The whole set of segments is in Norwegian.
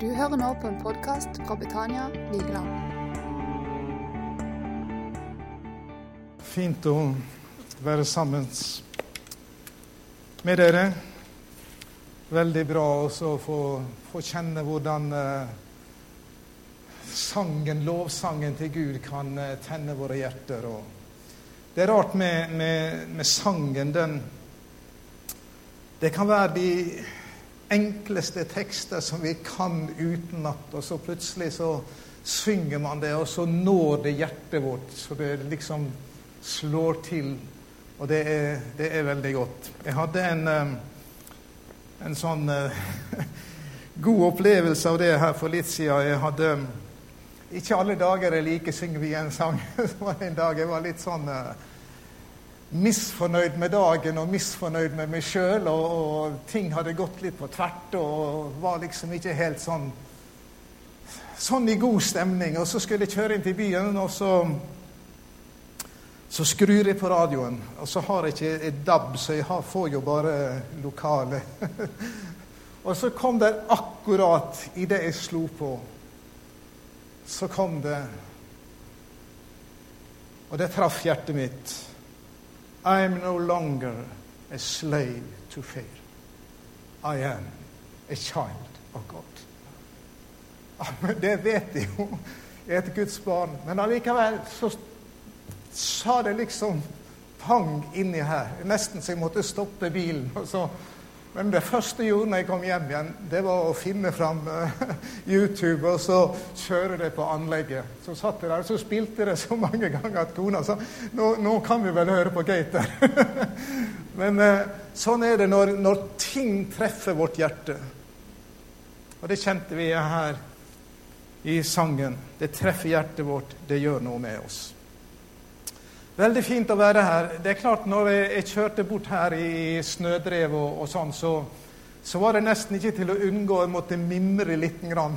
Du hører nå på en podkast fra Betania Vigeland. Fint å være sammen med dere. Veldig bra også å få, få kjenne hvordan eh, sangen, lovsangen til Gud kan eh, tenne våre hjerter. Og det er rart med, med, med sangen. Den, det kan være de enkleste tekster som vi kan utenat, og så plutselig så synger man det, og så når det hjertet vårt, så det liksom slår til. Og det er, det er veldig godt. Jeg hadde en, en sånn god opplevelse av det her for litt siden. Jeg hadde Ikke alle dager er like, synger vi en sang. Så var det en dag jeg var litt sånn misfornøyd med dagen og misfornøyd med meg sjøl, og, og, ting hadde gått litt på tvert og var liksom ikke helt sånn sånn i god stemning. Og så skulle jeg kjøre inn til byen, og så så skrur jeg på radioen. Og så har jeg ikke et DAB, så jeg har, får jo bare lokale. og så kom det akkurat idet jeg slo på, så kom det Og det traff hjertet mitt. I am no longer a slave to fear. I am a child of God. Det vet de jo. Jeg er et Guds barn. Men allikevel så sa det liksom pang inni her. Nesten så jeg måtte stoppe bilen. og så men det første jeg gjorde når jeg kom hjem igjen, det var å finne fram uh, YouTube og så kjøre det på anlegget. Så satt jeg der, og så spilte det så mange ganger at kona sa nå, nå kan vi vel høre på Gater. Men uh, sånn er det når, når, ting treffer vårt hjerte. Og det kjente vi her i sangen. Det treffer hjertet vårt, det gjør noe med oss. Veldig fint å være her. Det er klart, når jeg, kjørte bort her i snødrev og, og sånn, så, så, var det nesten ikke til å unngå å måtte mimre lite Grann.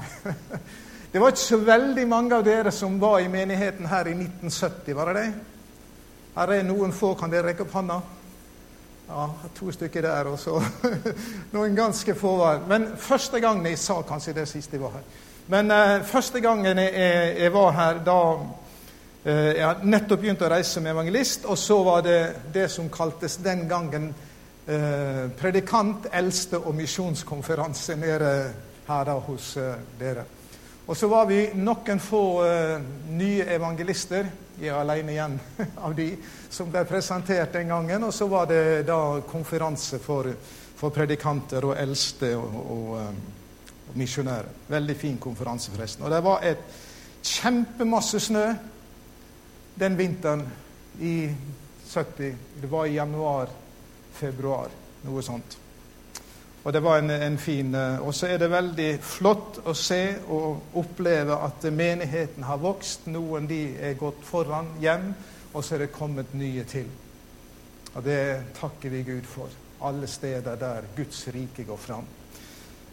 Det var ikke så veldig mange av dere som var i menigheten her i 1970, var det det? Her er noen få. Kan dere rekke opp hånda? Ja, to stykker der, og så noen ganske få var Men første gangen jeg sa kanskje det siste jeg var her. Men uh, første gangen jeg, jeg, var her, da Eh, jeg hadde nettopp begynt å reise som evangelist, og så var det det som kaltes den gangen eh, predikant, eldste og misjonskonferanse nede her da hos eh, dere. Og så var vi noen få eh, nye evangelister, jeg er alene igjen av de, som ble presentert den gangen. Og så var det da konferanse for, for predikanter og eldste og, og, eh, og misjonærer. Veldig fin konferanse, forresten. Og det var et kjempemasse snø den vinteren i 70 Det var i januar-februar, noe sånt. Og det var en, en fin eh, Og så er det veldig flott å se og oppleve at menigheten har vokst. Noen de er gått foran hjem, og så er det kommet nye til. Og det takker vi Gud for. Alle steder der Guds rike går fram.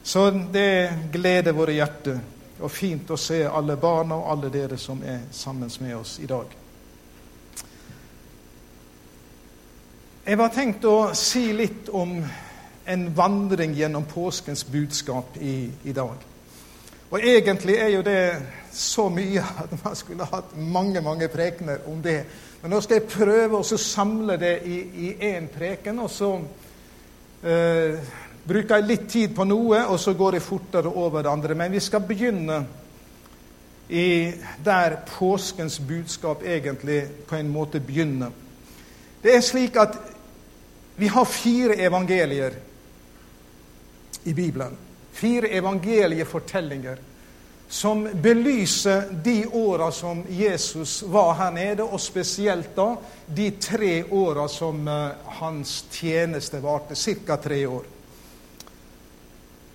Så det gleder våre hjerter. Og fint å se alle barna og alle dere som er sammen med oss i dag. Jeg var tenkt å si litt om en vandring gjennom påskens budskap i, i, dag. Og egentlig er jo det så mye at man skulle hatt mange mange prekener om det. Men nå skal jeg prøve å samle det i én preken, og så eh, bruker jeg litt tid på noe, og så går jeg fortere over det andre. Men vi skal begynne i der påskens budskap egentlig på en måte begynner. Det er slik at vi har fire evangelier i Bibelen. Fire evangeliefortellinger som belyser de åra som Jesus var her nede, og spesielt da de tre åra som uh, hans tjeneste varte. Ca. tre år.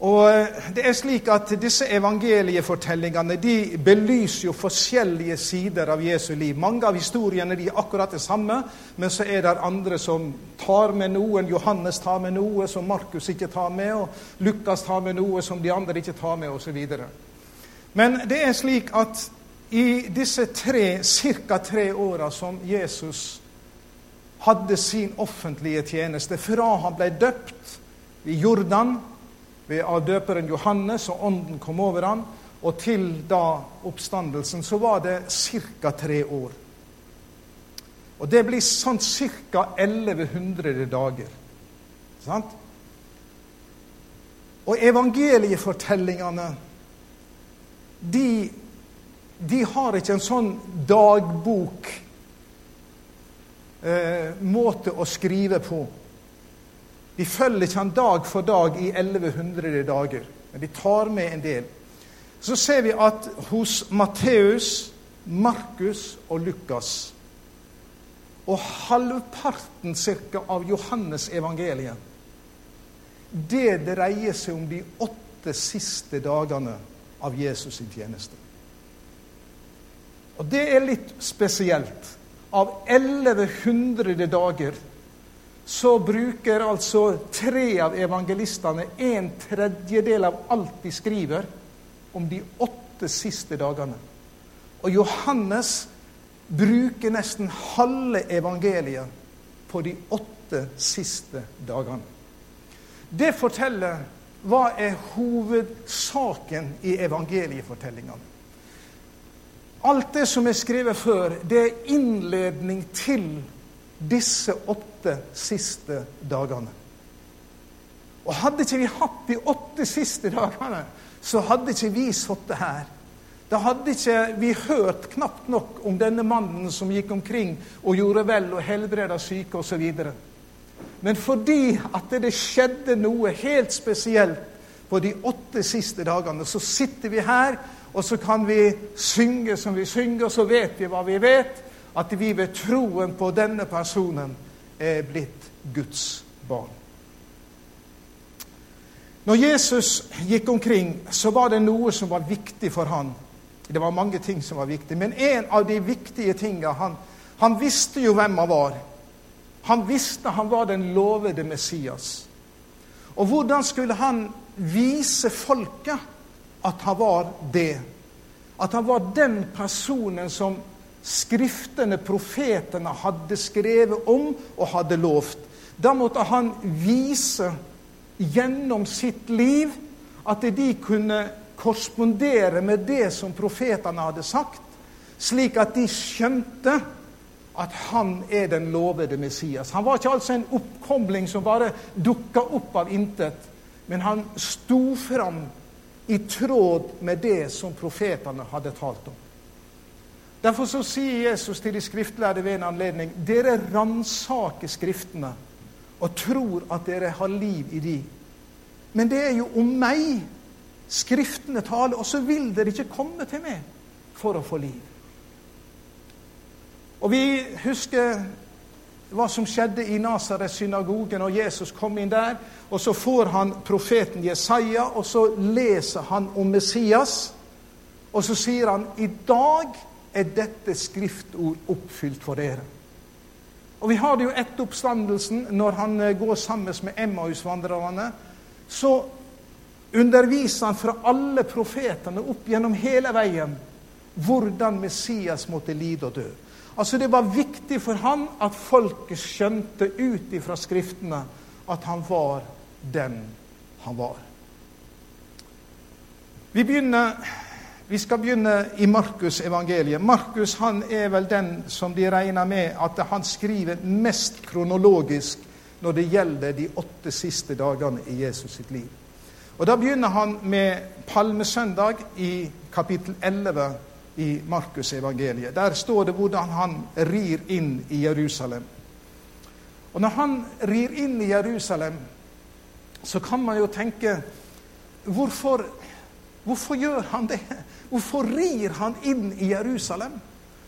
Og eh, det er slik at Disse evangeliefortellingene de belyser jo forskjellige sider av Jesu liv. Mange av historiene de er akkurat det samme, men så er det andre som tar med noe. Johannes tar med noe som Markus ikke tar med, og Lukas tar med noe som de andre ikke tar med, osv. Men det er slik at i disse tre, ca. tre åra som Jesus hadde sin offentlige tjeneste, fra han ble døpt i Jordan ved av døperen Johannes, og ånden kom over ham, og til da oppstandelsen, så var det ca. tre år. Og det blir sånn ca. 1100 dager. Sant? Og evangeliefortellingene, de, de har ikke en sånn dagbok eh, måte å skrive på. De følger ikke han dag for dag i 1100 dager, men de tar med en del. Så ser vi at hos Matteus, Markus og Lukas og halvparten cirka av Johannes evangeliet, det dreier seg om de åtte siste dagene av Jesus' sin tjeneste. Og det er litt spesielt. Av 1100 dager så bruker altså tre av evangelistene en tredjedel av alt de skriver, om de åtte siste dagene. Og Johannes bruker nesten halve evangeliet på de åtte siste dagene. Det forteller hva er hovedsaken i evangeliefortellingene. Alt det som er skrevet før, det er innledning til disse åtte siste dagene. Og hadde ikke vi hatt de åtte siste dagene, så hadde ikke vi sittet her. Da hadde ikke vi hørt knapt nok om denne mannen som gikk omkring og gjorde vel og helbreda syke osv. Men fordi at det skjedde noe helt spesielt på de åtte siste dagene, så sitter vi her, og så kan vi synge som vi synger, og så vet vi hva vi vet, at vi ved troen på denne personen er blitt Guds barn. Når Jesus gikk omkring, så var det noe som var viktig for han. Det var mange ting som var viktig, men en av de viktige tingene han, han visste jo hvem han var. Han visste han var den lovede Messias. Og hvordan skulle han vise folket at han var det? At han var den personen som skriftene, profetene, hadde skrevet om og hadde lovt. Da måtte han vise gjennom sitt liv at de kunne korrespondere med det som profetene hadde sagt, slik at de skjønte at han er den lovede Messias. Han var ikke altså en oppkomling som bare dukka opp av intet, men han sto fram i tråd med det som profetene hadde talt om. Derfor så sier Jesus til de skriftlærde ved en anledning dere ransaker Skriftene og tror at dere har liv i de. Men det er jo om meg Skriftene taler, og så vil dere ikke komme til meg for å få liv. Og vi husker hva som skjedde i Nasaret-synagogen når Jesus kom inn der. Og så får han profeten Jesaja, og så leser han om Messias. Og så sier han i dag er dette skriftord oppfylt for dere. Og Vi har det jo etter oppstandelsen, når han eh, går sammen med Emmausvandrerne. Så underviser han fra alle profetene opp gjennom hele veien hvordan Messias måtte lide og dø. Altså Det var viktig for han at folket skjønte ut ifra Skriftene at han var den han var. Vi begynner vi skal begynne i Markus evangeliet. Markus han er vel den som de regner med at han skriver mest kronologisk når det gjelder de åtte siste dagene i Jesus sitt liv. Og Da begynner han med palmesøndag i kapittel 11 i Markus evangeliet. Der står det hvordan han rir inn i Jerusalem. Og Når han rir inn i Jerusalem, så kan man jo tenke Hvorfor, hvorfor gjør han det? Hvorfor rir han inn i Jerusalem?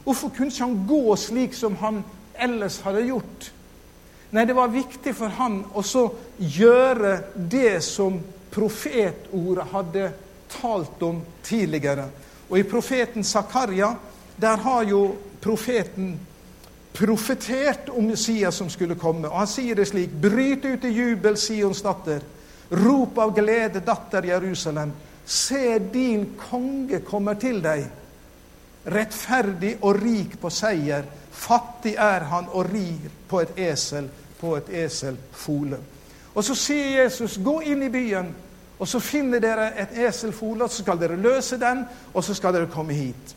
Hvorfor kunne ikke han gå slik som han ellers hadde gjort? Nei, det var viktig for han å gjøre det som profetordet hadde talt om tidligere. Og i profeten Zakaria, der har jo profeten profetert om Messias som skulle komme. Og han sier det slik.: Bryt ut i jubel, Sions datter. Rop av glede, datter Jerusalem. Se, din konge kommer til deg. Rettferdig og rik på seier. Fattig er han og rir på et esel, på et eselfole. Og så sier Jesus, gå inn i byen, Og så finner dere et eselfole, og så skal dere løse den, og så skal dere komme hit.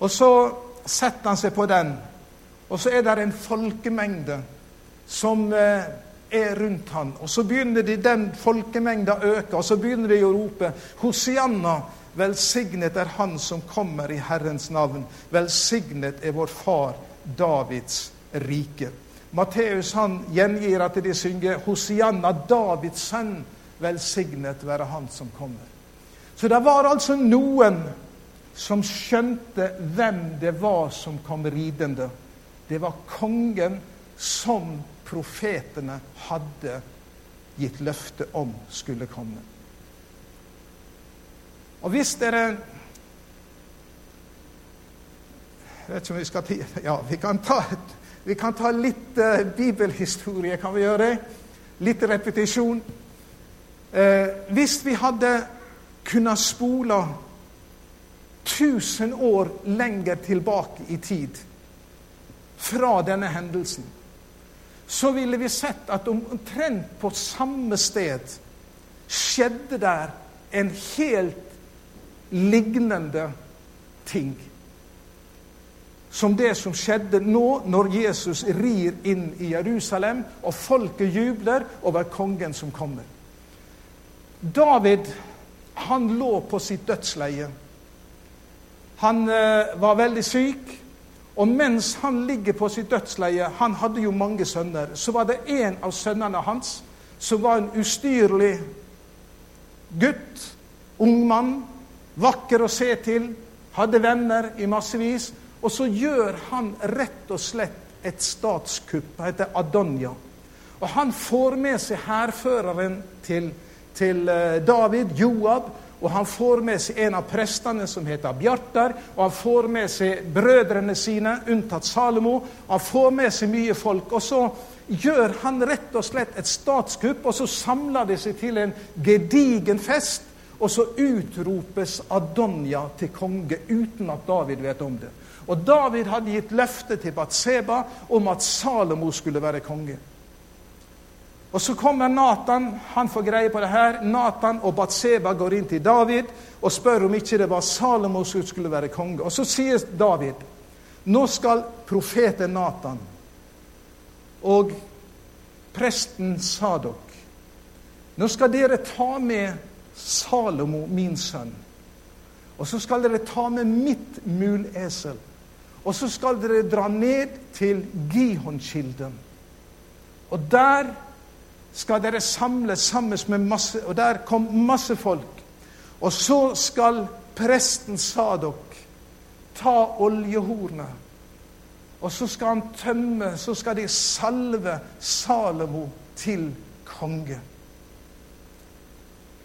Og så setter han seg på den, og så er det en folkemengde som eh, er rundt han. Og så begynner de, den folkemengda å øke, og så begynner de å rope Hosianna, velsignet er Han som kommer i Herrens navn. Velsignet er vår far Davids rike. Matteus han gjengir at de synger Hosianna, Davids sønn. Velsignet være Han som kommer. Så det var altså noen som skjønte hvem det var som kom ridende. Det var kongen som profetene hadde gitt løfte om skulle komme. Og hvis dere Jeg vet ikke om vi skal Ja, vi kan ta, vi kan ta litt uh, bibelhistorie, kan vi gjøre. Litt repetisjon. Uh, hvis vi hadde kunnet spole 1000 år lenger tilbake i tid fra denne hendelsen, så ville vi sett at omtrent på samme sted skjedde der en helt lignende ting. Som det som skjedde nå når Jesus rir inn i Jerusalem, og folket jubler over kongen som kommer. David han lå på sitt dødsleie. Han eh, var veldig syk. Og mens han ligger på sitt dødsleie Han hadde jo mange sønner. Så var det en av sønnene hans som var en ustyrlig gutt, ung mann, vakker å se til, hadde venner i massevis. Og så gjør han rett og slett et statskupp. Han heter Adonia. Og han får med seg hærføreren til, til eh, David, Joab, og han får med seg en av prestene som heter Bjartar, og han får med seg brødrene sine, unntatt Salomo. Han får med seg mye folk. Og så gjør han rett og slett et statskupp, og så samler de seg til en gedigen fest. Og så utropes Adonja til konge uten at David vet om det. Og David hadde gitt løfte til Batseba om at Salomo skulle være konge. Og Så kommer Natan, han får greie på det her. Natan og Batseba går inn til David og spør om ikke det var Salomo som skulle være konge. Og Så sier David nå skal profeten Natan og presten Sadok Nå skal dere ta med Salomo, min sønn. Og så skal dere ta med mitt mulesel. Og så skal dere dra ned til Gihon-kilden. Og der skal dere samles sammen med masse Og der kom masse folk. Og så skal presten Sadok ta oljehornet. Og så skal han tømme, så skal de salve Salomo til konge.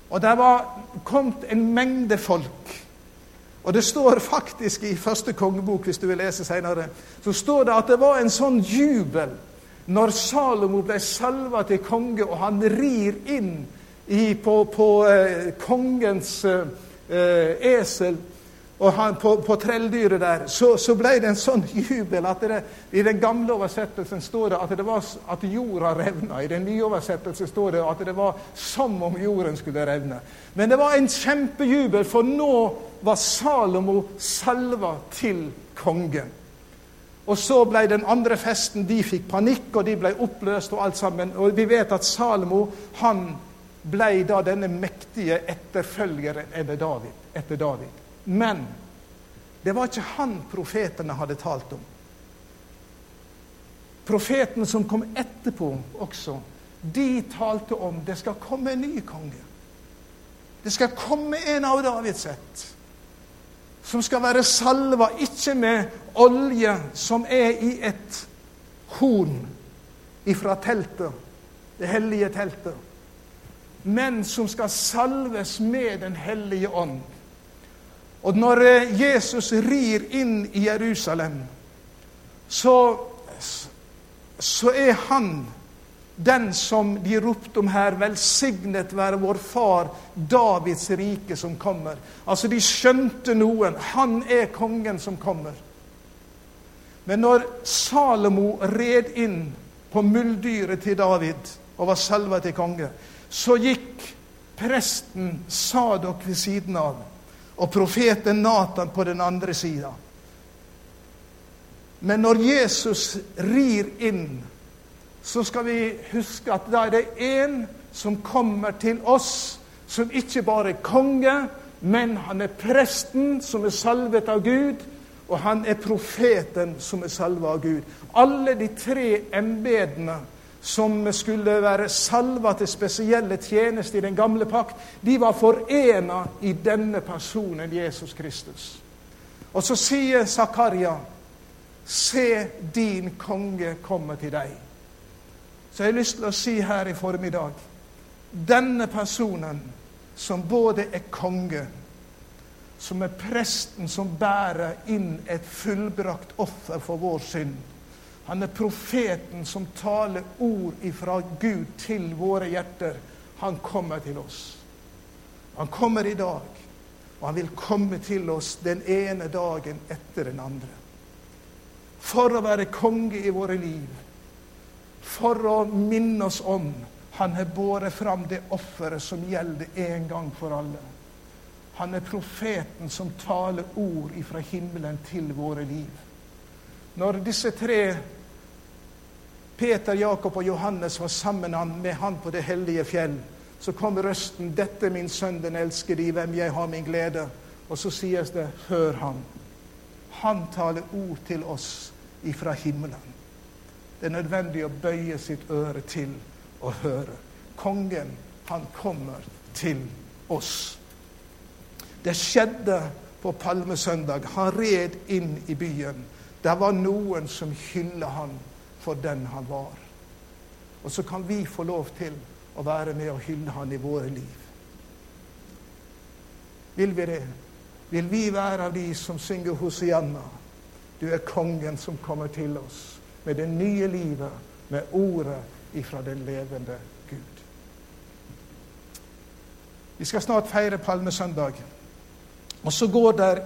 Og der var kommet en mengde folk. Og det står faktisk i første kongebok, hvis du vil lese senere, så står det at det var en sånn jubel når Salomo ble salva til konge, og han rir inn i, på, på eh, kongens eh, esel og han, på, på trelldyret der, så, så, ble det en sånn jubel at det, i den gamle oversettelsen står det at, det var, at jorda revna. I den nye oversettelsen står det at det var som om jorden skulle revne. Men det var en kjempejubel, for nå var Salomo salva til kongen. Og så ble den andre festen De fikk panikk, og de ble oppløst og alt sammen. Og vi vet at Salomo han ble da denne mektige etterfølgeren etter David. Etter David. Men det var ikke han profetene hadde talt om. Profetene som kom etterpå også, de talte om det skal komme en ny konge. Det skal komme en av Davids ett som skal være salva, ikke med olje som er i et horn ifra teltet, det hellige teltet, men som skal salves med Den hellige ånd. Og når eh, Jesus rir inn i Jerusalem, så, så er han den som de ropte om her, velsignet være vår far, Davids rike som kommer. Altså, de skjønte noen. Han er kongen som kommer. Men når Salomo red inn på muldyret til David og var selva til konge, så gikk presten Sadok ved siden av og profeten Natan på den andre sida. Men når Jesus rir inn, så skal vi huske at da er det én som kommer til oss, som ikke bare er konge, men han er presten som er salvet av Gud, og han er profeten som er salvet av Gud. Alle de tre embetene som skulle være salva til spesielle tjenester i den gamle pakt, de var forena i denne personen, Jesus Kristus. Og så sier Zakaria, se din konge komme til deg. Så jeg har lyst til å si her i formiddag denne personen som både er konge, som er presten som bærer inn et fullbrakt offer for vår synd, han er profeten som taler ord ifra Gud til våre hjerter. Han kommer til oss. Han kommer i dag, og han vil komme til oss den ene dagen etter den andre. For å være konge i våre liv. For å minne oss om han har båret fram det offeret som gjelder en gang for alle. Han er profeten som taler ord ifra himmelen til våre liv. Når disse tre Peter, Jakob og Johannes var sammen med han på det hellige fjell. Så kom røsten 'Dette er min sønn, den elskede, i hvem jeg har min glede'. Og så sies det 'Hør han'. Han taler ord til oss ifra himmelen. Det er nødvendig å bøye sitt øre til å høre. Kongen, han kommer til oss. Det skjedde på palmesøndag. Han red inn i byen. Det var noen som hylla han for den han var. Og så kan vi få lov til å være med og hylle han i våre liv. Vil vi det? Vil vi være av de som synger Hosianna? Du er kongen som kommer til oss med det nye livet, med ordet ifra den levende Gud. Vi skal snart feire palmesøndag. Og så går der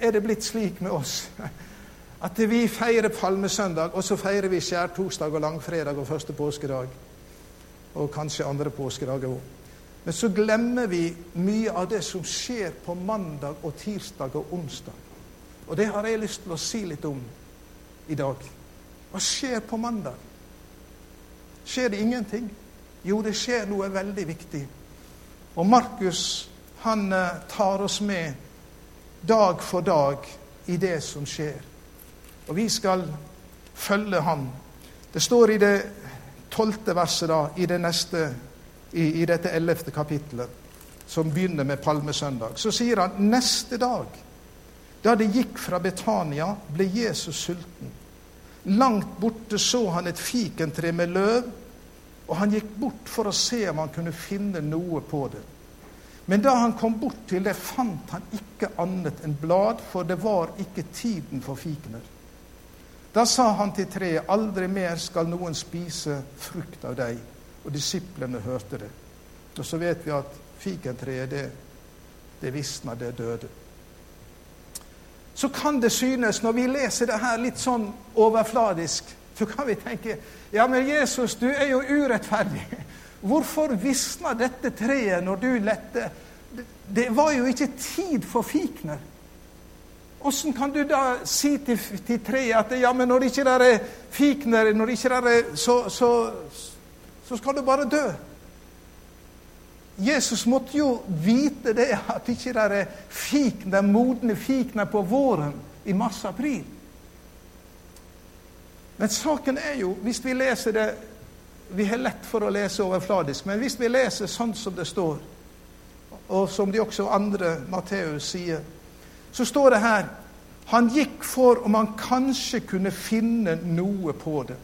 Er det blitt slik med oss at vi feirer palmesøndag, og så feirer vi skjærtorsdag og langfredag og første påskedag. Og kanskje andre påskedager òg. Men så glemmer vi mye av det som skjer på mandag og tirsdag og onsdag. Og det har jeg lyst til å si litt om i dag. Hva skjer på mandag? Skjer det ingenting? Jo, det skjer noe veldig viktig. Og Markus han eh, tar oss med dag for dag i det som skjer. Og vi skal følge han. Det står i det tolvte verset da, i, det neste, i, i dette ellevte kapittelet, som begynner med palmesøndag. Så sier han neste dag, da det gikk fra Betania, ble Jesus sulten. Langt borte så han et fikentre med løv, og han gikk bort for å se om han kunne finne noe på det. Men da han kom bort til det, fant han ikke annet enn blad, for det var ikke tiden for fikener. Da sa han til treet, aldri mer skal noen spise frukt av deg. Og disiplene hørte det. Og så vet vi at fikentreet, det, det visna, det døde. Så kan det synes, når vi leser det her litt sånn overfladisk, så kan vi tenke ja, men Jesus, du er jo urettferdig. Hvorfor visna dette treet når du lette? Det var jo ikke tid for fikner. Åssen kan du da si til, til treet at ja, men når det ikke er fikner, når det ikke er, så, så, så skal du bare dø? Jesus måtte jo vite det at ikke der er fikner, modne fikner på våren i mars-april. Men saken er jo, hvis vi leser det Vi har lett for å lese overfladisk, men hvis vi leser sånn som det står, og som de også andre Matteus sier så står det her Han gikk for om han kanskje kunne finne noe på det.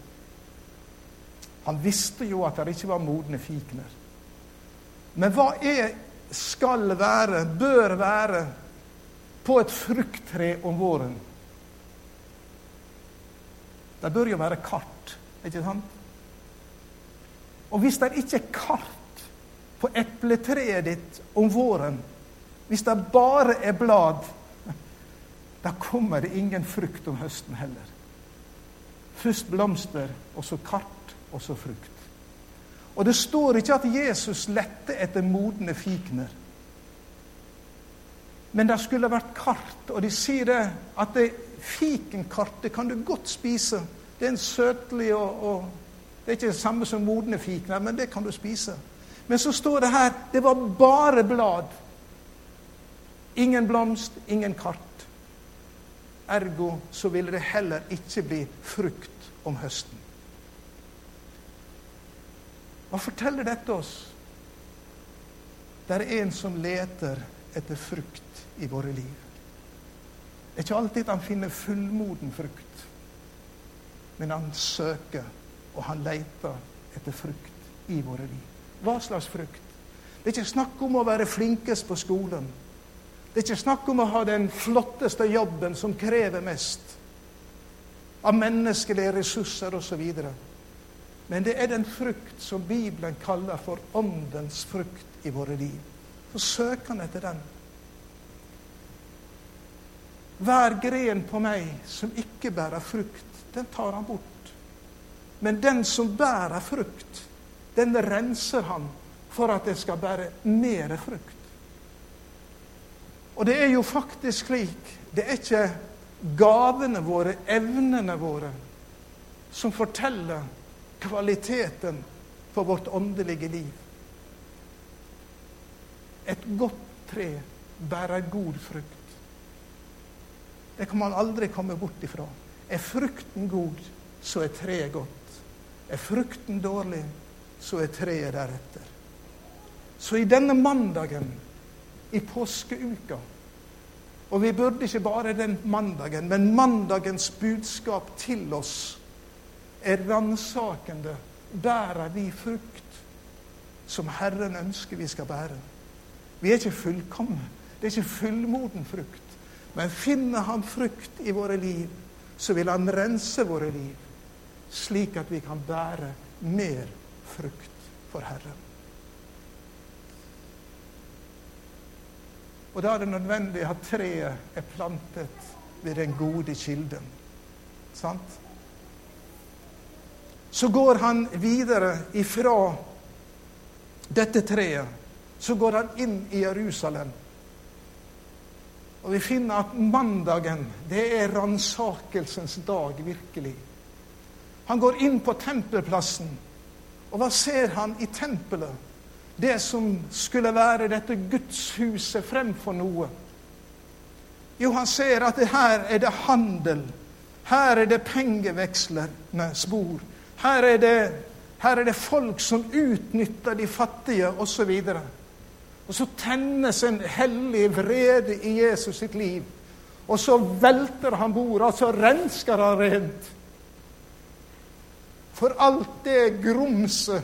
Han visste jo at det ikke var modne fikner. Men hva er, skal være, bør være, på et frukttre om våren? Det bør jo være kart, ikke sant? Og hvis det ikke er kart på epletreet ditt om våren, hvis det bare er blad da kommer det ingen frukt om høsten heller. Først blomster, og så kart, og så frukt. Og det står ikke at Jesus lette etter modne fikner. Men det skulle vært kart, og de sier det at det fikenkartet kan du godt spise. Det er en søtlig og, og Det er ikke det samme som modne fikner, men det kan du spise. Men så står det her det var bare blad. Ingen blomst, ingen kart. Ergo så ville det heller ikke bli frukt om høsten. Hva forteller dette oss? Det er en som leter etter frukt i våre liv. Det er ikke alltid han finner fullmoden frukt, men han søker og han leter etter frukt i våre liv. Hva slags frukt? Det er ikke snakk om å være flinkest på skolen. Det er ikke snakk om å ha den flotteste jobben som krever mest av menneskelige ressurser osv. Men det er den frukt som Bibelen kaller for åndens frukt i våre liv. Så søker han etter den. Hver gren på meg som ikke bærer frukt, den tar han bort. Men den som bærer frukt, den renser han for at det skal bære mer frukt. Og det er jo faktisk slik Det er ikke gavene våre, evnene våre, som forteller kvaliteten for vårt åndelige liv. Et godt tre bærer god frukt. Det kan man aldri komme bort ifra. Er frukten god, så er treet godt. Er frukten dårlig, så er treet deretter. Så i denne mandagen i påskeuka Og vi burde ikke bare den mandagen, men mandagens budskap til oss er ransakende. Bærer vi frukt som Herren ønsker vi skal bære? Vi er ikke fullkomne. Det er ikke fullmoden frukt. Men finner Han frukt i våre liv, så vil Han rense våre liv, slik at vi kan bære mer frukt for Herren. Og da er det nødvendig at treet er plantet ved den gode kilden. Sant? Så går han videre ifra dette treet. Så går han inn i Jerusalem. Og vi finner at mandagen, det er ransakelsens dag, virkelig. Han går inn på tempelplassen, og hva ser han i tempelet? Det som skulle være dette gudshuset fremfor noe. Jo, han ser at her er det handel. Her er det pengevekslende spor. Her er det, her er det folk som utnytter de fattige, osv. Og, og så tennes en hellig vrede i Jesus sitt liv. Og så velter han bordet, og så rensker han rent. For alt det grumset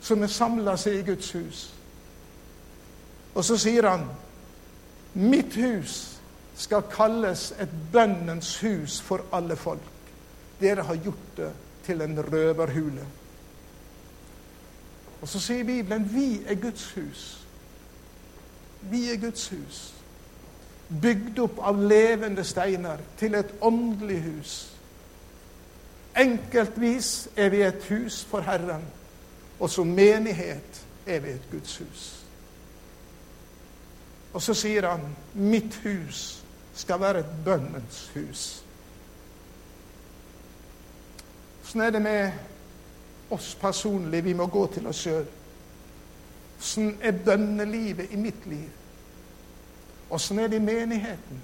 som er samla seg i Guds hus. Og så sier han Mitt hus skal kalles et bønnens hus for alle folk. Dere har gjort det til en røverhule. Og så sier Bibelen vi er Guds hus. Vi er Guds hus. Bygd opp av levende steiner til et åndelig hus Enkeltvis er vi et hus for Herren, og som menighet er vi et Guds hus. Og så sier han, 'Mitt hus skal være et bønnens hus'. Sånn er det med oss personlig. Vi må gå til oss sjøl. Sånn er bønnelivet i mitt liv. Åssen er det i menigheten?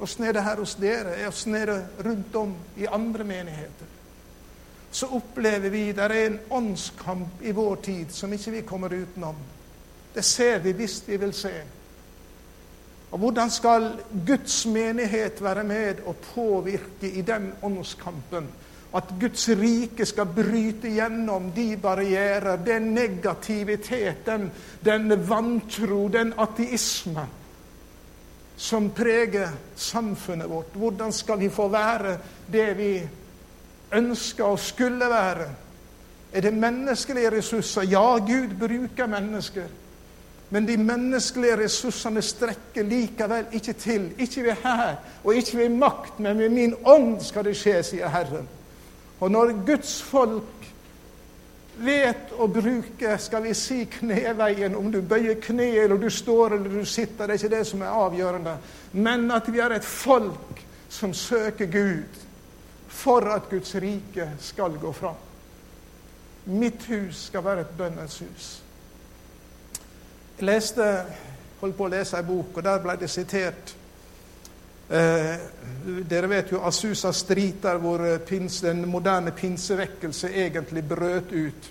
Åssen er det her hos dere? Åssen er det rundt om i andre menigheter? Så opplever vi det er en åndskamp i vår tid som ikke vi kommer utenom. Det ser vi hvis vi vil se. Og hvordan skal Guds menighet være med og påvirke i den åndskampen? At Guds rike skal bryte gjennom de barrierer, den negativitet, den, vantro, den ateisme som preger samfunnet vårt. Hvordan skal vi få være det vi ønsker og skulle være? Er det menneskelige ressurser? Ja, Gud bruker mennesker. Men de menneskelige ressursene strekker likevel ikke til. Ikke ved hær og ikke ved makt, men ved min ånd skal det skje, sier Herren. Og når Guds folk vet å bruke skal vi si, kneveien. Om du bøyer kne, eller du står eller du sitter, det er ikke det som er avgjørende. Men at vi er et folk som søker Gud for at Guds rike skal gå fram. Mitt hus skal være et bønnens hus. Jeg leste, holdt på å lese ei bok, og der ble det sitert eh, Dere vet jo Asusa Street, der hvor eh, pins, den moderne pinsevekkelse egentlig brøt ut.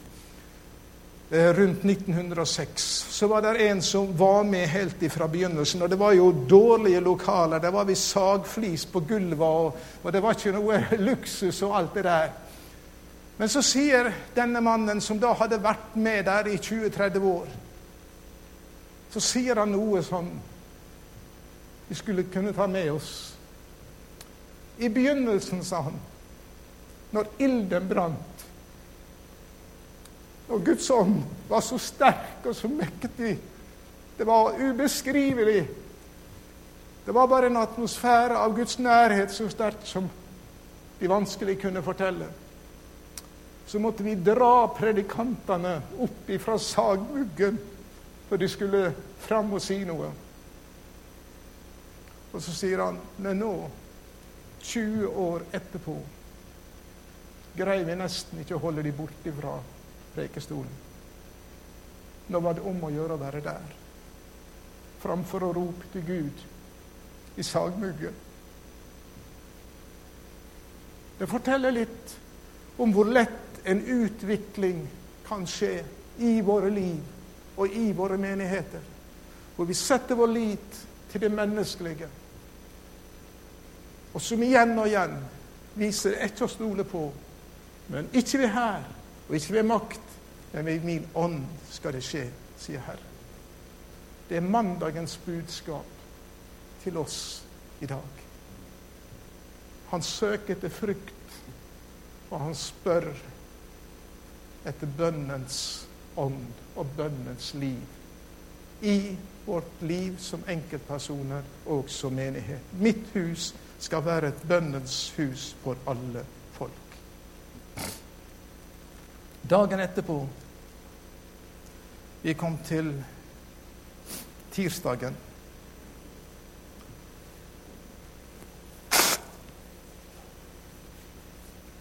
Eh, rundt 1906 så var det en som var med helt ifra begynnelsen. og Det var jo dårlige lokaler. Det var vi sagflis på gulvet, og, og det var ikke noe luksus og alt det der. Men så sier denne mannen, som da hadde vært med der i 20-30 år, så sier han noe som vi skulle kunne ta med oss. I begynnelsen, sa han, når ilden brant, og Guds ånd var så sterk og så mektig, det var ubeskrivelig. Det var bare en atmosfære av Guds nærhet så sterkt som de vanskelig kunne fortelle så måtte vi dra predikantene opp ifra sagmuggen for de skulle fram og si noe. Og så sier han men nå, 20 år etterpå, greier vi nesten ikke å holde de borte fra prekestolen. Nå var det om å gjøre å være der, framfor å rope til Gud i sagmuggen. Det forteller litt om hvor lett en utvikling kan skje i våre liv og i våre menigheter, hvor vi setter vår lit til det menneskelige, og som igjen og igjen viser ikke å stole på. Men ikke ved hær og ikke ved makt, men ved min ånd skal det skje, sier Herren. Det er mandagens budskap til oss i dag. Han søker etter frukt, og han spør etter bønnens ånd og bønnens liv i vårt liv som enkeltpersoner og som menighet. Mitt hus skal være et bønnens hus for alle folk. Dagen etterpå Vi kom til tirsdagen.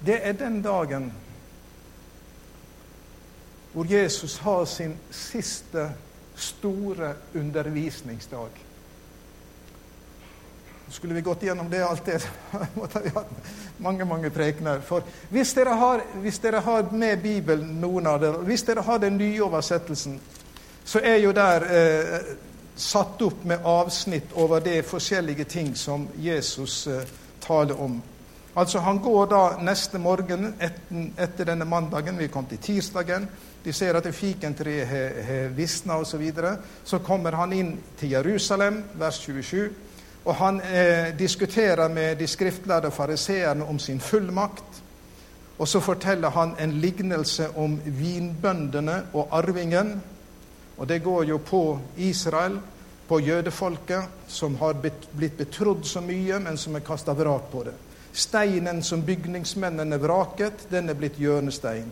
Det er den dagen hvor Jesus har sin siste store undervisningsdag. Skulle vi gått gjennom det alt det, måtte vi hatt mange mange prekener. For hvis dere, har, hvis dere har med Bibelen, noen av dere, hvis dere har den nye oversettelsen, så er jo der eh, satt opp med avsnitt over de forskjellige ting som Jesus eh, taler om. Altså Han går da neste morgen etter, etter denne mandagen, vi kom til tirsdagen, de ser at fikentreet har visna osv. Så, videre. så kommer han inn til Jerusalem, vers 27, og han eh, diskuterer med de skriftlærde fariseerne om sin fullmakt. Og så forteller han en lignelse om vinbøndene og arvingen. Og det går jo på Israel, på jødefolket, som har blitt betrodd så mye, men som er kasta vrak på det. Steinen som bygningsmennene vraket, den er blitt hjørnestein.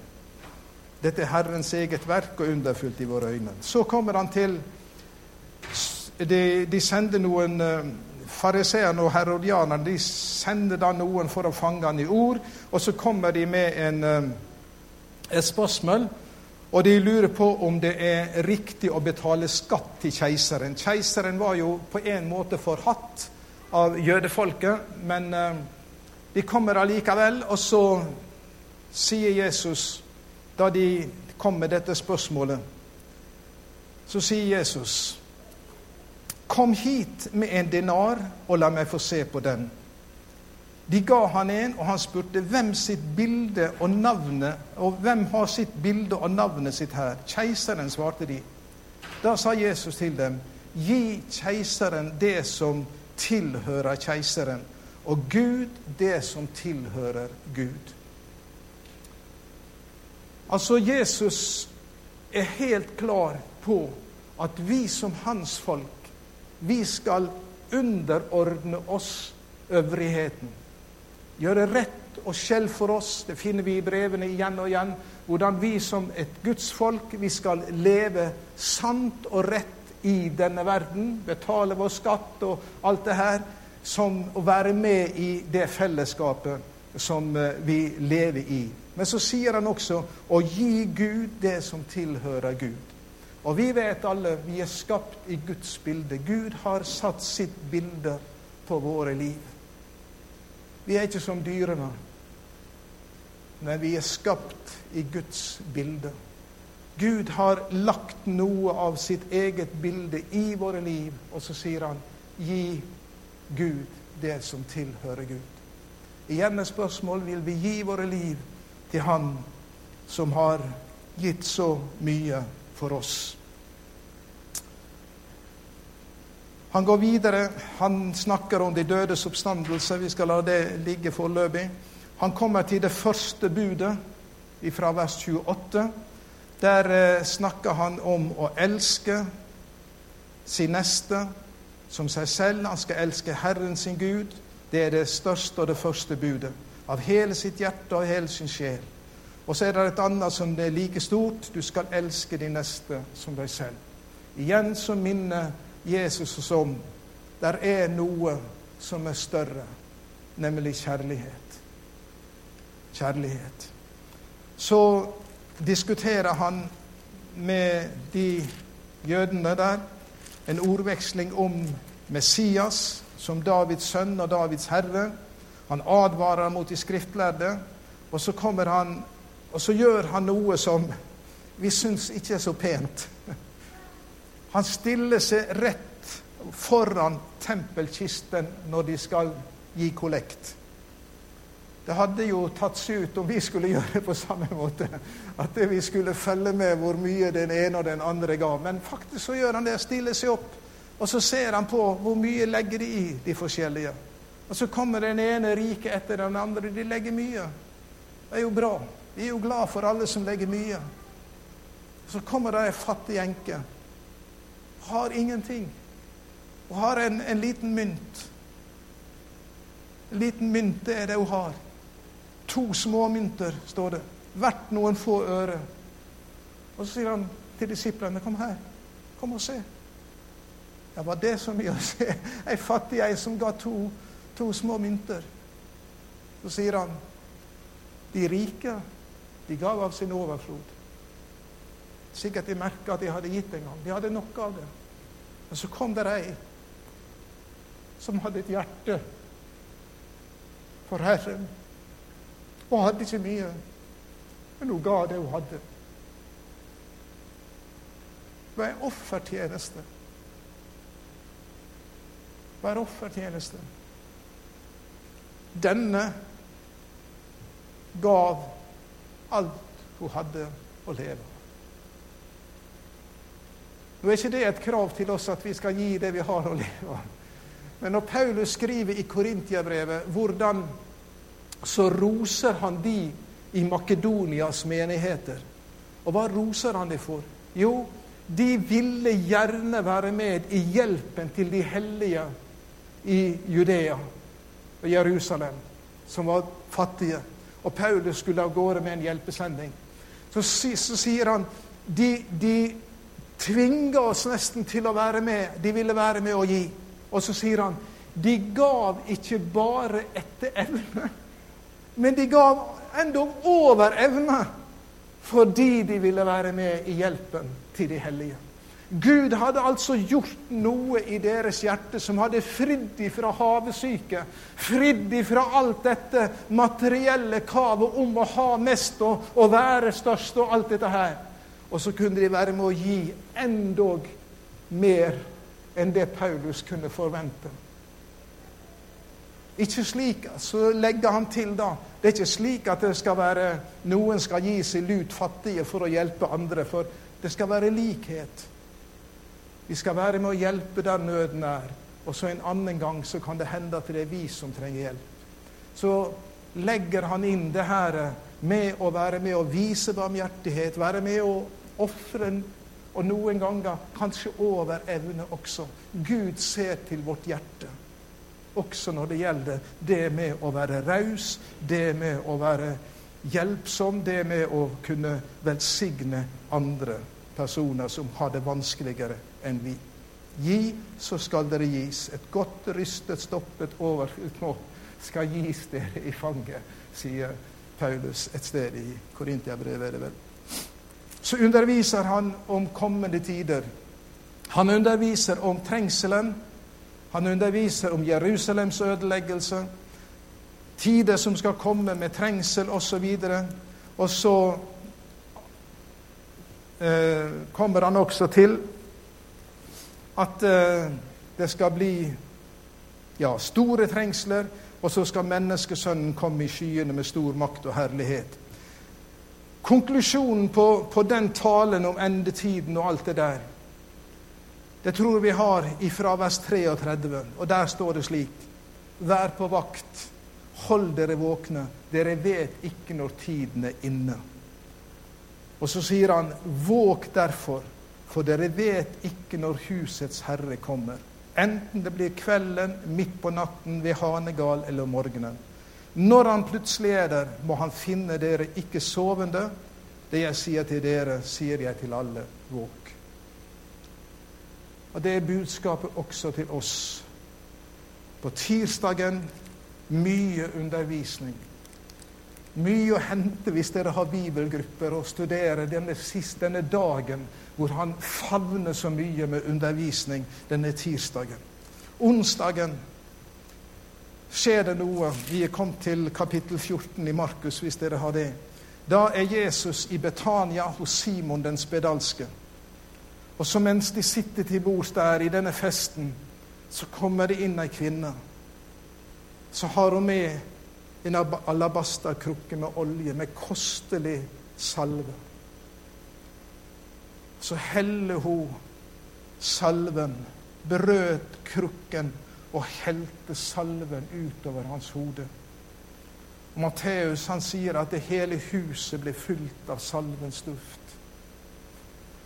Dette er Herrens eget verk og underfullt i våre øyne. Så kommer han til De, de sender noen uh, Fariseerne og herodianerne de sender da noen for å fange han i ord. Og så kommer de med en, uh, et spørsmål, og de lurer på om det er riktig å betale skatt til keiseren. Keiseren var jo på en måte forhatt av jødefolket, men uh, de kommer allikevel, og så sier Jesus da de kom med dette spørsmålet, så sier Jesus Kom hit med en dinar, og la meg få se på den. De ga han en, og han spurte hvem sitt bilde og navnet Og hvem har sitt bilde og navnet sitt her? Keiseren, svarte de. Da sa Jesus til dem, gi keiseren det som tilhører keiseren, og Gud det som tilhører Gud. Altså, Jesus er helt klar på at vi som hans folk, vi skal underordne oss øvrigheten. gjøre rett og skjell for oss. Det finner vi i brevene igjen og igjen. Hvordan vi som et gudsfolk vi skal leve sant og rett i denne verden. Betale vår skatt og alt det her. Som å være med i det fellesskapet som eh, vi lever i. Men så sier han også å gi Gud det som tilhører Gud. Og vi vet alle vi er skapt i Guds bilde. Gud har satt sitt bilde på våre liv. Vi er ikke som dyrene, men vi er skapt i Guds bilde. Gud har lagt noe av sitt eget bilde i våre liv, og så sier han gi Gud det som tilhører Gud. Igjen er spørsmålet vil vi gi våre liv til Han som har gitt så mye for oss. Han går videre. Han snakker om de dødes oppstandelse. Vi skal la det ligge foreløpig. Han kommer til det første budet fra vers 28. Der eh, snakker han om å elske sin neste som seg selv. Han skal elske Herren sin Gud. Det er det største og det første budet. Av hele sitt hjerte og hele sin sjel. Og så er det et annet som det er like stort. Du skal elske de neste som deg selv. Igjen så minner Jesus oss om der er noe som er større, nemlig kjærlighet. Kjærlighet. Så diskuterer han med de jødene der en ordveksling om Messias som Davids sønn og Davids herre. Han advarer mot de skriftlærde, og så kommer han og så gjør han noe som vi syns ikke er så pent. Han stiller seg rett foran tempelkisten når de skal gi kollekt. Det hadde jo tatt seg ut om vi skulle gjøre det på samme måte. At vi skulle følge med hvor mye den ene og den andre ga. Men faktisk så gjør han det. Stiller seg opp. Og så ser han på hvor mye legger de i, de forskjellige. Og så kommer den ene rike etter den andre. De legger mye. Det er jo bra. Vi er jo glad for alle som legger mye. Så kommer det ei fattig enke har ingenting. Hun har en, en liten mynt. En liten mynt, det er det hun har. To småmynter, står det. Hvert noen få øre. Og så sier han til disiplene, 'Kom her. Kom og se.' Det var det så mye å se. Ei fattig ei som ga to, to små mynter. Så sier han, 'De rike, de gav av sin overflod.' Sikkert de merka at de hadde gitt en gang. De hadde nok av det. Men så kom det ei som hadde et hjerte for Herren. Hun hadde ikke mye, men hun ga det hun hadde. Det var en offertjeneste. Det var en offertjeneste. Denne gav alt hun hadde å leve av. Nå er ikke det et krav til oss at vi skal gi det vi har å leve av. Men når Paulus skriver i Korintiabrevet hvordan så roser han de i Makedonias menigheter. Og hva roser han de for? Jo, de ville gjerne være med i hjelpen til de hellige i Judea og Jerusalem, som var fattige. Og Paulus skulle av gårde med en hjelpesending. Så, så sier han de, de tvinga oss nesten til å være med. De ville være med å gi. Og så sier han de gav ikke bare etter evne, men de gav endog over evne fordi de ville være med i hjelpen til de hellige. Gud hadde altså gjort noe i deres hjerte som hadde fridd ifra havesyke, fridd ifra alt dette materielle kavet om å ha mest og, og være størst og alt dette her. Og så kunne de være med å gi endog mer enn det Paulus kunne forvente. Ikke slik, Så legger han til da Det er ikke slik at det skal være noen skal gi seg lut fattige for å hjelpe andre. For det skal være likhet. Vi skal være med å hjelpe der nøden er. Og så en annen gang så kan det hende at det er vi som trenger hjelp. Så legger han inn det her med å være med å vise barmhjertighet, være med å ofre, og noen ganger kanskje over evne også. Gud ser til vårt hjerte. også når det gjelder det med å være raus, det med å være hjelpsom, det med å kunne velsigne andre personer som har det vanskeligere enn vi. Gi, så skal dere gis. Et godt rystet, stoppet overknopp skal gis dere i fanget, sier Paulus et sted i Korintiabrevet. er. Så underviser han om kommende tider. Han underviser om trengselen. Han underviser om Jerusalems ødeleggelse. Tider som skal komme med trengsel osv. Og så eh, kommer han også til at eh, det skal bli ja, store trengsler, og så skal menneskesønnen komme i skyene med stor makt og herlighet. Konklusjonen på, på den talen om endetiden og alt det der, det tror vi har ifra vers 33, og der står det slik Vær på vakt, hold dere våkne, dere vet ikke når tiden er inne. Og så sier han, våg derfor, for dere vet ikke når husets herre kommer. Enten det blir kvelden, midt på natten, ved hanegal eller morgenen. Når han plutselig er der, må han finne dere ikke sovende. Det jeg sier til dere, sier jeg til alle. våk. Og Det er budskapet også til oss. På tirsdagen mye undervisning. Mye å hente hvis dere har bibelgrupper og studerer denne, sist, denne dagen hvor han favner så mye med undervisning denne tirsdagen. Onsdagen skjer det noe. Vi er kommet til kapittel 14 i Markus, hvis dere har det. Da er Jesus i Betania hos Simon den spedalske. Og så mens de sitter til bords der i denne festen, så kommer det inn ei kvinne. Så har hun med en alabasterkrukke med olje, med kostelig salve. Så heller hun salven, brøt krukken og helte salven utover hans hode. Og Matteus han sier at det hele huset ble fylt av salvens duft.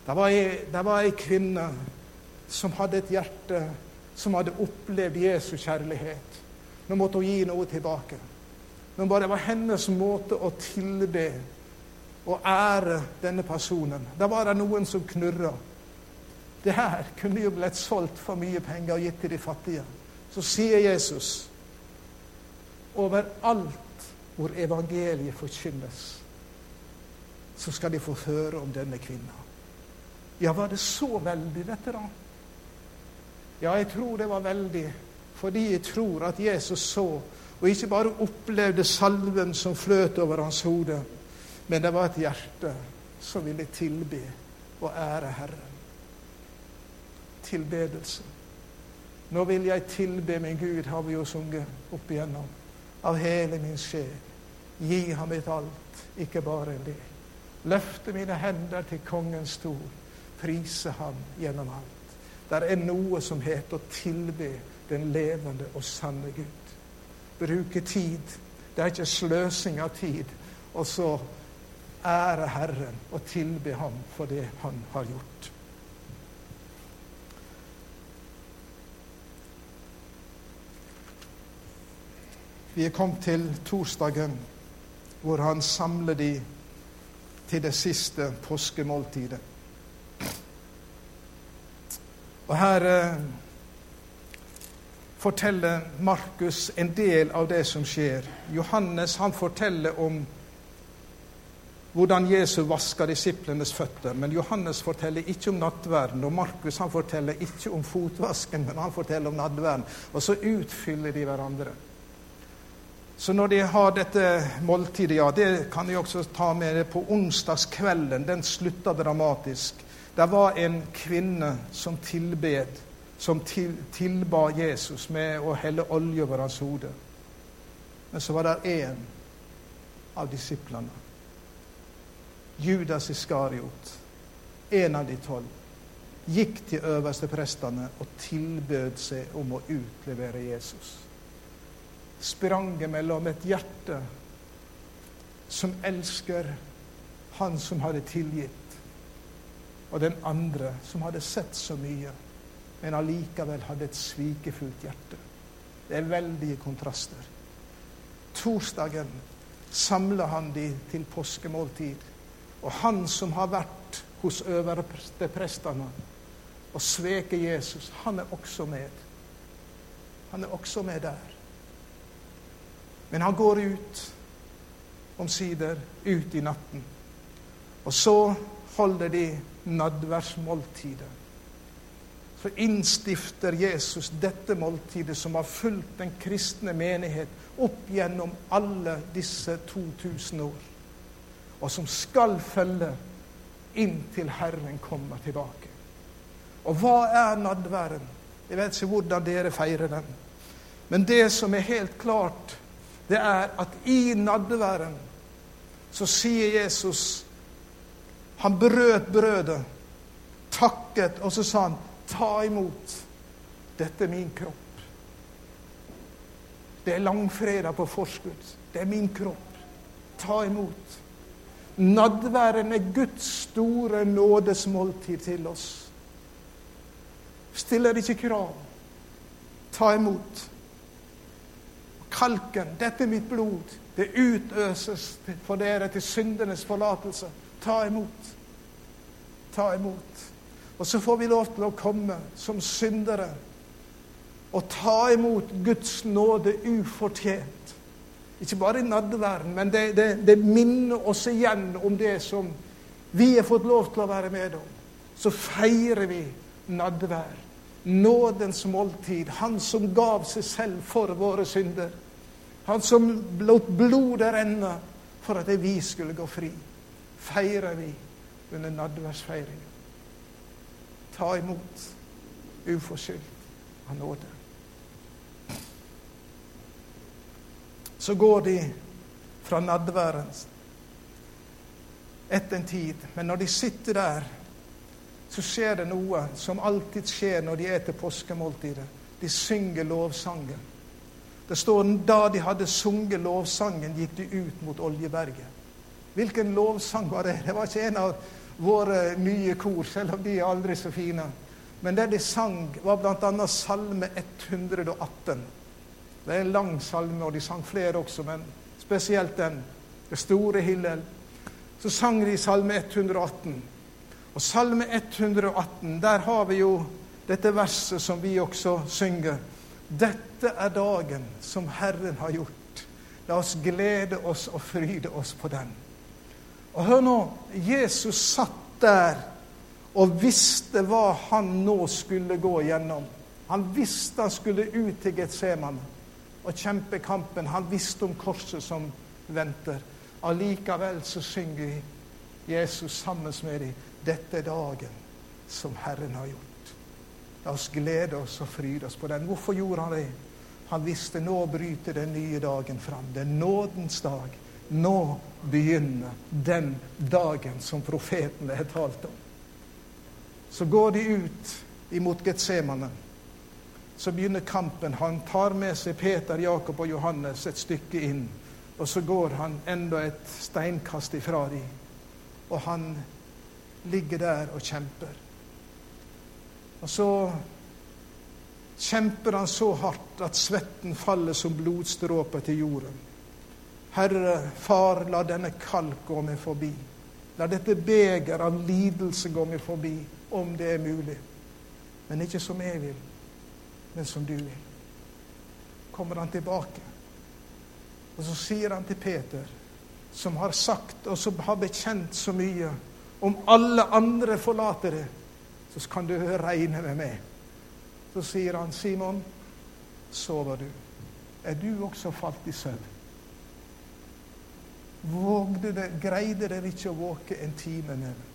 Det var, ei, kvinne som hadde et hjerte som hadde opplevd Jesu kjærlighet. Nå måtte hun gi noe tilbake. Men bare det var hennes måte å tilbe og ære denne personen. Da var det noen som knurra. Det her kunne jo blitt solgt for mye penger og gitt til de fattige. Så sier Jesus overalt hvor evangeliet forkynnes, så skal de få høre om denne kvinna. Ja, var det så veldig, dette, da? Ja, jeg tror det var veldig, fordi jeg tror at Jesus så, og ikke bare opplevde salven som fløt over hans hode, men det var et hjerte som ville tilbe og ære Herren. Tilbedelse. Nå vil jeg tilbe min Gud, har vi jo sunget opp igjennom. Av hele min sjel. Gi ham mitt alt, ikke bare en del. Løfte mine hender til kongens stol. Prise ham gjennom alt. Det er noe som heter å tilbe den levende og sanne Gud. Bruke tid. Det er ikke sløsing av tid. Og så ære Herren og tilbe Ham for det Han har gjort. Vi er kommet til torsdagen, hvor han samler de til det siste påskemåltidet. Og her eh, forteller Markus en del av det som skjer. Johannes han forteller om hvordan Jesus vasker disiplenes føtter. Men Johannes forteller ikke om nattverden, og Markus han forteller ikke om fotvasken, men han forteller om nattverden. Og så utfyller de hverandre. Så når de har dette måltidet, ja, det kan de også ta med på onsdagskvelden. Den slutta dramatisk. Det var en kvinne som tilbed, som til, tilba Jesus med å helle olje over hans hode. Men så var det én av disiplene Judas Iskariot, en av de tolv, gikk til øverste prestene og tilbød seg om å utlevere Jesus. Spranget mellom et hjerte som elsker han som hadde tilgitt, og den andre som hadde sett så mye, men allikevel hadde et svikefullt hjerte. Det er veldige kontraster. Torsdagen samler han de til påskemåltid. Og han som har vært hos øversteprestene og sveket Jesus, han er også med. Han er også med der. Men han går ut omsider, ut i natten. Og så holder de nadværsmåltidet. Så innstifter Jesus dette måltidet som har fulgt den kristne menighet opp gjennom alle disse 2000 år, og som skal følge inntil Herren kommer tilbake. Og hva er nadværen? Jeg vet ikke hvordan dere feirer den. Men det som er helt klart, det er at i nadværen så sier Jesus Han brøt brødet, takket, og så sa han, ta imot. Dette er min kropp. Det er langfredag på forskudd. Det er min kropp. Ta imot. Nadværen er Guds store nådesmåltid til oss. Stiller ikke krav. Ta imot. Kalken, dette er mitt blod. Det utøses for dere til syndenes forlatelse. Ta imot. Ta imot. Og så får vi lov til å komme som syndere og ta imot Guds nåde ufortjent. Ikke bare i nadverden, men det, det, det, minner oss igjen om det som vi har fått lov til å være med om. Så feirer vi nadvær. Nådens måltid. Han som gav seg selv for våre synder. Han som lot blodet renne for at vi skulle gå fri. Feirer vi under nadværsfeiringen. Ta imot uforskyldt av nåde. Så går de fra nadværen etter en tid. Men når de sitter der, så skjer det noe som alltid skjer når de er til påskemåltidet. De synger lovsangen. Det står da de hadde sunget lovsangen, gikk de ut mot Oljeberget. Hvilken lovsang var det? Det var ikke en av våre nye kor, selv om de er aldri så fine. Men det de sang, var bl.a. Salme 118. Det er en lang salme, og de sang flere også, men spesielt den. Det store Hillel. Så sang de Salme 118. Og Salme 118, der har vi jo dette verset som vi også synger. Dette er dagen som Herren har gjort. La oss glede oss og fryde oss på den. Og hør nå, Jesus satt der og visste hva han nå skulle gå gjennom. Han visste han skulle ut til Getsemane og kjempe kampen. Han visste om korset som venter. Allikevel så synger vi Jesus sammen med dem. Dette er dagen som Herren har gjort. La oss glede oss og fryde oss på den. Hvorfor gjorde han det? Han visste nå bryter den nye dagen fram. Det er nådens dag. Nå begynner den dagen som profetene har talt om. Så går de ut imot Getsemane så begynner kampen. Han tar med seg Peter, Jakob og Johannes et stykke inn. Og så går han enda et steinkast ifra dem. Og han ligger der og kjemper. Og så kjemper han så hardt at svetten faller som blodstråper til jorden. Herre, far, la denne kalk gå meg forbi. La dette beger av lidelse gå meg forbi, om det er mulig. Men ikke som jeg vil, men som du vil. Kommer han tilbake. Og så sier han til Peter, som har sagt og som har bekjent så mye Om alle andre forlater det, så kan du regne med meg. Så sier han, Simon, sover du? Er du også falt i søvn? Vågde det, greide dere ikke å våke en time med?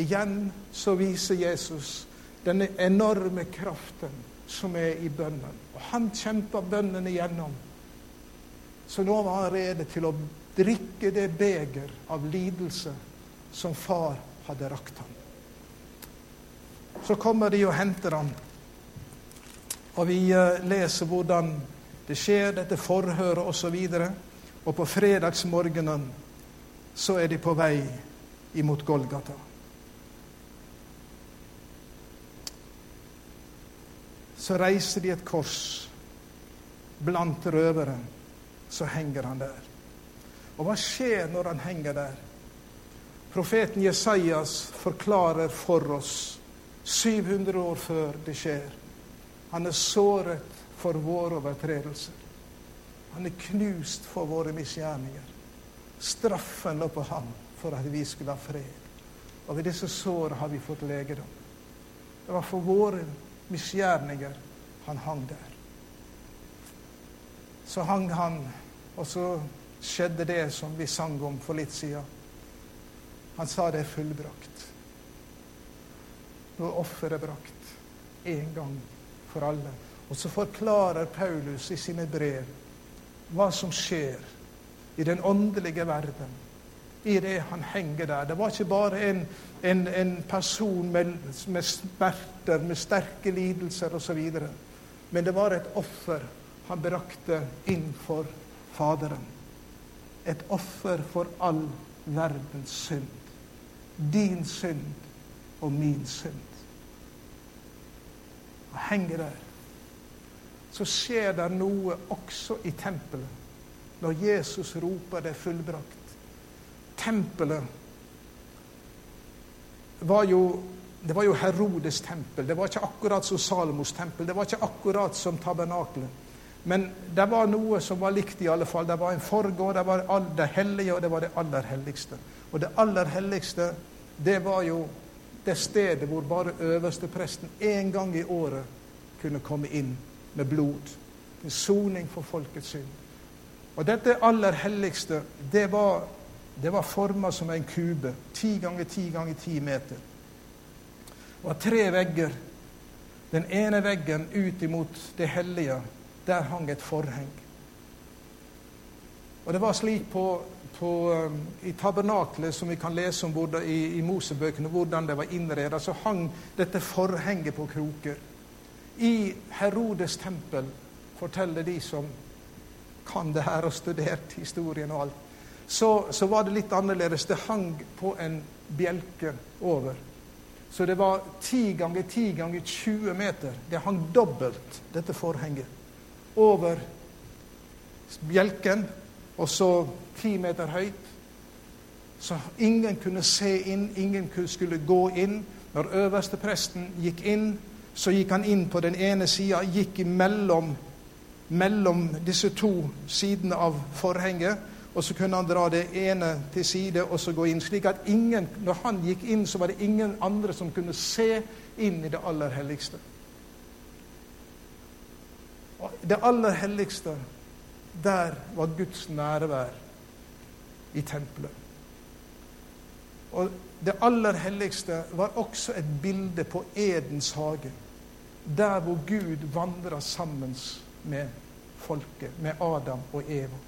Igjen så viser Jesus denne enorme kraften som er i bønnen. Og han kjempa bønnen igjennom. Så nå var han rede til å drikke det beger av lidelse som far hadde rakt ham. Så kommer de og henter ham, og vi eh, leser hvordan det skjer, dette forhøret osv. Og, og på fredagsmorgenen så er de på vei imot Golgata. så reiser de et kors blant røvere, så henger han der. Og hva skjer når han henger der? Profeten Jesajas forklarer for oss 700 år før det skjer. Han er såret for våre overtredelser. Han er knust for våre misgjerninger. Straffen lå på ham for at vi skulle ha fred. Og ved disse sårene har vi fått legedom. Det var for våre misgjerninger han hang der. Så hang han, og så skjedde det som vi sang om for litt siden. Han sa det er fullbrakt. Nå er offeret brakt en gang for alle. Og så forklarer Paulus i sine brev hva som skjer i den åndelige verden i det han henger der. Det var ikke bare en, en, en person med, med, smerter, med sterke lidelser osv. Men det var et offer han brakte inn Faderen. Et offer for all verdens synd. Din synd og min synd. Han henger der. Så skjer det noe også i tempelet når Jesus roper det fullbrakt tempelet var jo det var jo Herodes tempel. Det var ikke akkurat som Salomos tempel. Det var ikke akkurat som tabernaklet. Men det var noe som var likt, i alle fall. Det var en forgård, det var det hellige, og det var det aller helligste. Og det aller helligste, det var jo det stedet hvor bare øverstepresten én gang i året kunne komme inn med blod. En soning for folkets synd. Og dette aller helligste, det var det var forma som en kube. Ti ganger ti ganger ti meter. Det var tre vegger. Den ene veggen ut imot det hellige, der hang et forheng. Og det var slik på, på, um, i tabernaklet, som vi kan lese om i, i Mosebøkene, hvordan det var innredet, så hang dette forhenget på kroker. I Herodes tempel, forteller de som kan det her og studert historien og alt, så, så, var det litt annerledes. Det hang på en bjelke over. Så det var 10 ganger 10 ganger 20 meter. Det hang dobbelt, dette forhenget, over bjelken, og så 10 meter høyt. Så ingen kunne se inn, ingen skulle gå inn. Når øverste presten gikk inn, så gikk han inn på den ene sida, gikk imellom mellom disse to sidene av forhenget og så kunne han dra det ene til side og så gå inn. Slik at ingen, når han gikk inn, så var det ingen andre som kunne se inn i det aller helligste. Og det aller helligste, der var Guds nærvær i tempelet. Og det aller helligste var også et bilde på Edens hage. Der hvor Gud vandrer sammen med folket, med Adam og Eva.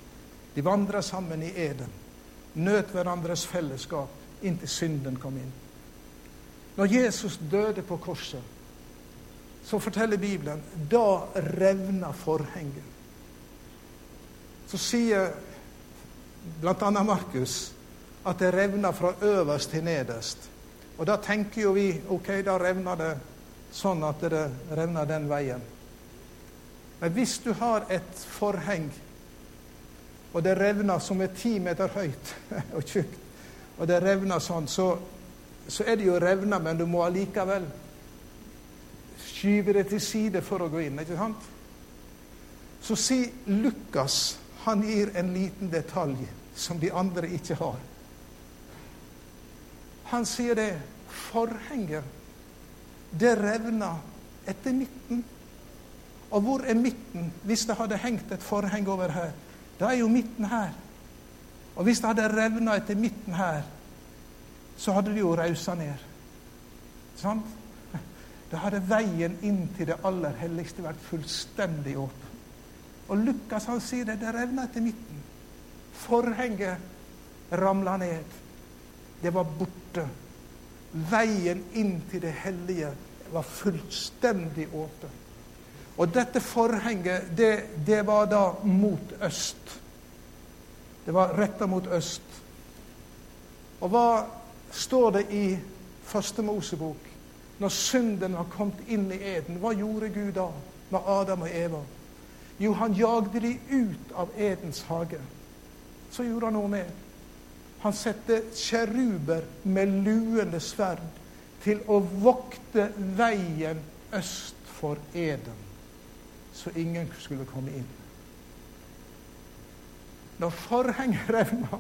De vandra sammen i eden, nøt hverandres fellesskap inntil synden kom inn. Når Jesus døde på korset, så forteller Bibelen da revna forhenget. Så sier bl.a. Markus at det revna fra øverst til nederst. Og da tenker jo vi ok, da revner det sånn at det revner den veien. Men hvis du har et forheng og det revner som er ti meter høyt og tjukt, og det revner sånn, så, så er det jo revna, men du må allikevel skyve det til side for å gå inn. ikke sant? Så si Lukas han gir en liten detalj som de andre ikke har. Han sier det forhenget, det revna etter midten. Og hvor er midten hvis det hadde hengt et forheng over her? Da er jo midten her. Og hvis det hadde revna etter midten her, så hadde det jo rausa ned. Sant? Da hadde veien inn til det aller helligste vært fullstendig åpen. Og Lukas han sier det, det revna etter midten. Forhenget ramla ned. Det var borte. Veien inn til det hellige var fullstendig åpen. Og dette forhenget, det, det var da mot øst. Det var retta mot øst. Og hva står det i Første Mosebok? Når synden har kommet inn i eden, hva gjorde Gud da med Adam og Eva? Jo, han jagde de ut av Edens hage. Så gjorde han noe mer. Han setter kjeruber med luende sverd til å vokte veien øst for Eden, så ingen skulle komme inn. Når forhenget revna,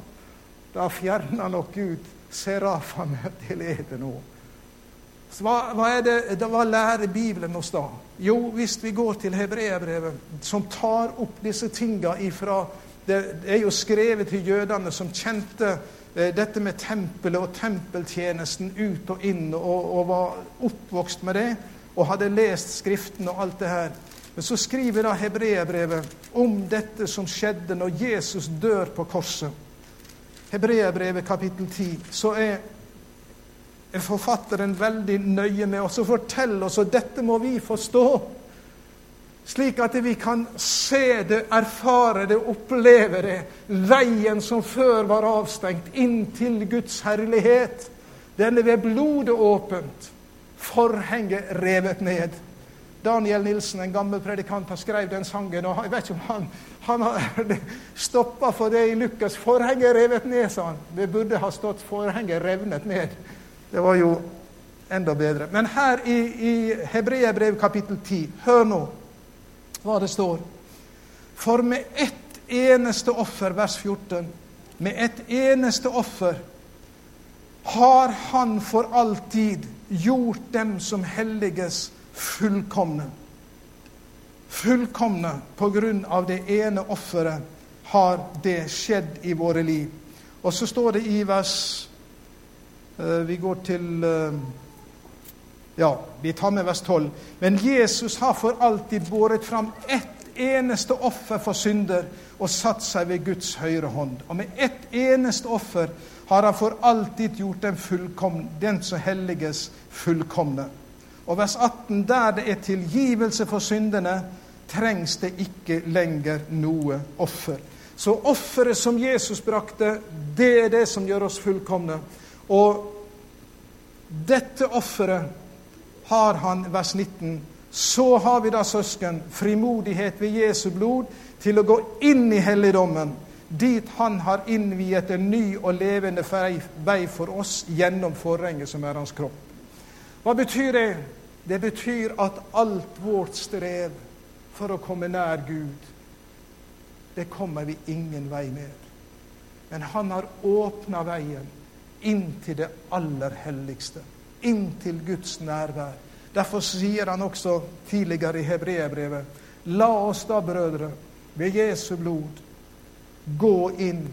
da fjerna nok Gud serafene til Eden òg. Hva, hva, er det, hva lærer Bibelen oss da? Jo, hvis vi går til hebreerbrevet, som tar opp disse tinga ifra Det er jo skrevet til jødene som kjente eh, dette med tempelet og tempeltjenesten ut og inn, og, og var oppvokst med det, og hadde lest Skriften og alt det her. Men så skriver da hebreerbrevet om dette som skjedde når Jesus dør på korset. Hebreerbrevet kapittel 10, så er er forfatteren veldig nøye med oss og forteller oss og dette må vi forstå. Slik at vi kan se det, erfare det, oppleve det. Veien som før var avstengt, inn til Guds herlighet. Denne ved blodet åpent. Forhenget revet ned. Daniel Nilsen, en gammel predikant, har skrevet den sangen. og Jeg vet ikke om han, han har stoppa for det i Lukas. 'Forhenget revet ned', sa han. Det burde ha stått 'forhenget revnet ned'. Det var jo enda bedre. Men her i, i Hebreabrev kapittel 10, hør nå hva det står. For med ett eneste offer, vers 14, med ett eneste offer har Han for alltid gjort dem som helliges, fullkomne. Fullkomne på grunn av det ene offeret har det skjedd i våre liv. Og så står det i vers Eh, vi går til eh, Ja, vi tar med vers 12. Men Jesus har for alltid båret fram ett eneste offer for synder og satt seg ved Guds høyre hånd. Og med ett eneste offer har han for alltid gjort den, fullkomne, den som helliges, fullkomne. Og vers 18.: Der det er tilgivelse for syndene, trengs det ikke lenger noe offer. Så offeret som Jesus brakte, det er det som gjør oss fullkomne. Og dette offeret har han, vers 19. Så har vi da, søsken, frimodighet ved Jesu blod til å gå inn i helligdommen, dit han har innviet en ny og levende vei for oss gjennom forhenget som er hans kropp. Hva betyr det? Det betyr at alt vårt strev for å komme nær Gud, det kommer vi ingen vei med. Men han har åpna veien inn til det aller helligste. Inn til Guds nærvær. Derfor sier han også tidligere i Hebreabrevet La oss da, brødre, ved Jesu blod gå inn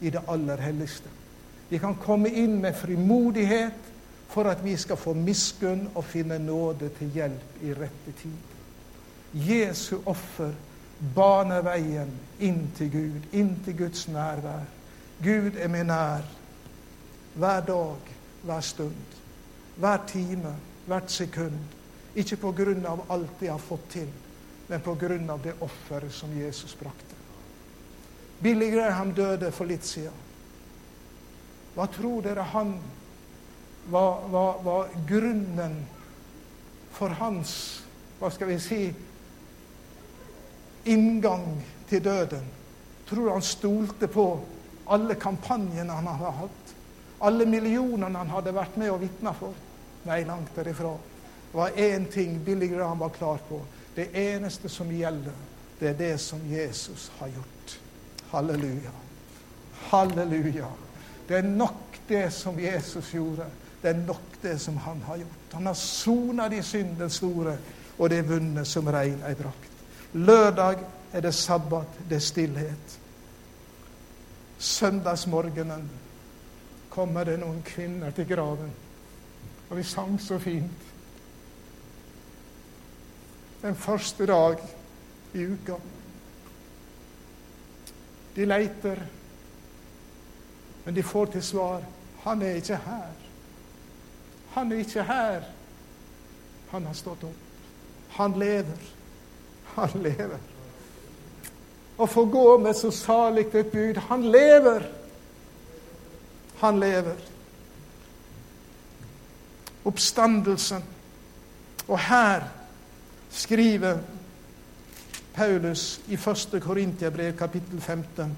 i det aller helligste. Vi kan komme inn med frimodighet for at vi skal få miskunn og finne nåde til hjelp i rette tid. Jesu offer baner veien inn til Gud, inn til Guds nærvær. Gud er meg nær hver dag, hver stund, hver time, hvert sekund. Ikke av alt de har fått til, men av det offeret som Jesus brakte. Billy Graham døde for litt siden. Hva tror dere han var, var, var grunnen for hans hva skal vi si inngang til døden? Tror han stolte på alle kampanjene han hadde hatt? Alle millionene han hadde vært med og vitna for. Nei, langt derifra. Det var én ting Billy Graham var klar på. Det eneste som gjelder, det er det som Jesus har gjort. Halleluja. Halleluja. Det er nok det som Jesus gjorde. Det er nok det som han har gjort. Han har sona de synden store, og det er vunnet som rein ei drakt. Lørdag er det sabbat, det er stillhet. Søndagsmorgenen kommer det noen kvinner til graven. Og vi sang så fint. Den første dag i uka. De leiter, men de får til svar han er ikke her. Han er ikke her. Han har stått opp. Han lever. Han lever. Å få gå med så salig et bud. Han lever. Han lever. Oppstandelsen. Og her skriver Paulus i 1. Korintiabrev kapittel 15,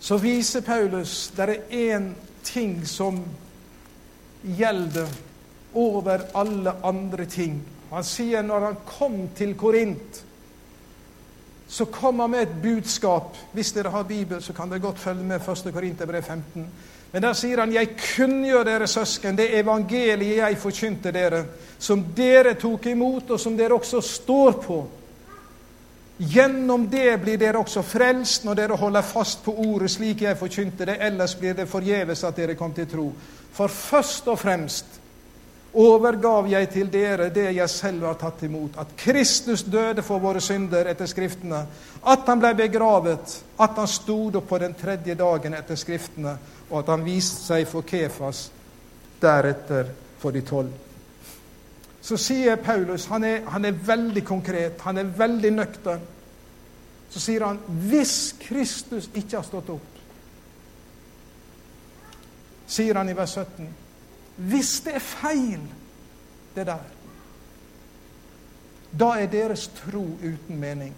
så viser Paulus det er én ting som gjelder over alle andre ting. Han sier når han kom til Korint, så kom han med et budskap. Hvis dere har Bibel, så kan dere godt følge med 1. Korinterbrev 15. Men der sier han, 'Jeg kunngjør dere søsken, det evangeliet jeg forkynte dere', som dere tok imot, og som dere også står på. Gjennom det blir dere også frelst når dere holder fast på ordet slik jeg forkynte det, ellers blir det forgjeves at dere kom til tro. For først og fremst overgav jeg til dere det jeg selv har tatt imot, at Kristus døde for våre synder etter Skriftene, at han ble begravet, at han stod opp på den tredje dagen etter Skriftene, og at han viste seg for Kefas, deretter for de tolv. Så sier Paulus, han er, han er veldig konkret, han er veldig nøktern. Så sier han hvis Kristus ikke har stått opp, sier han i vers 17 hvis det er feil, det der, da er deres tro uten mening.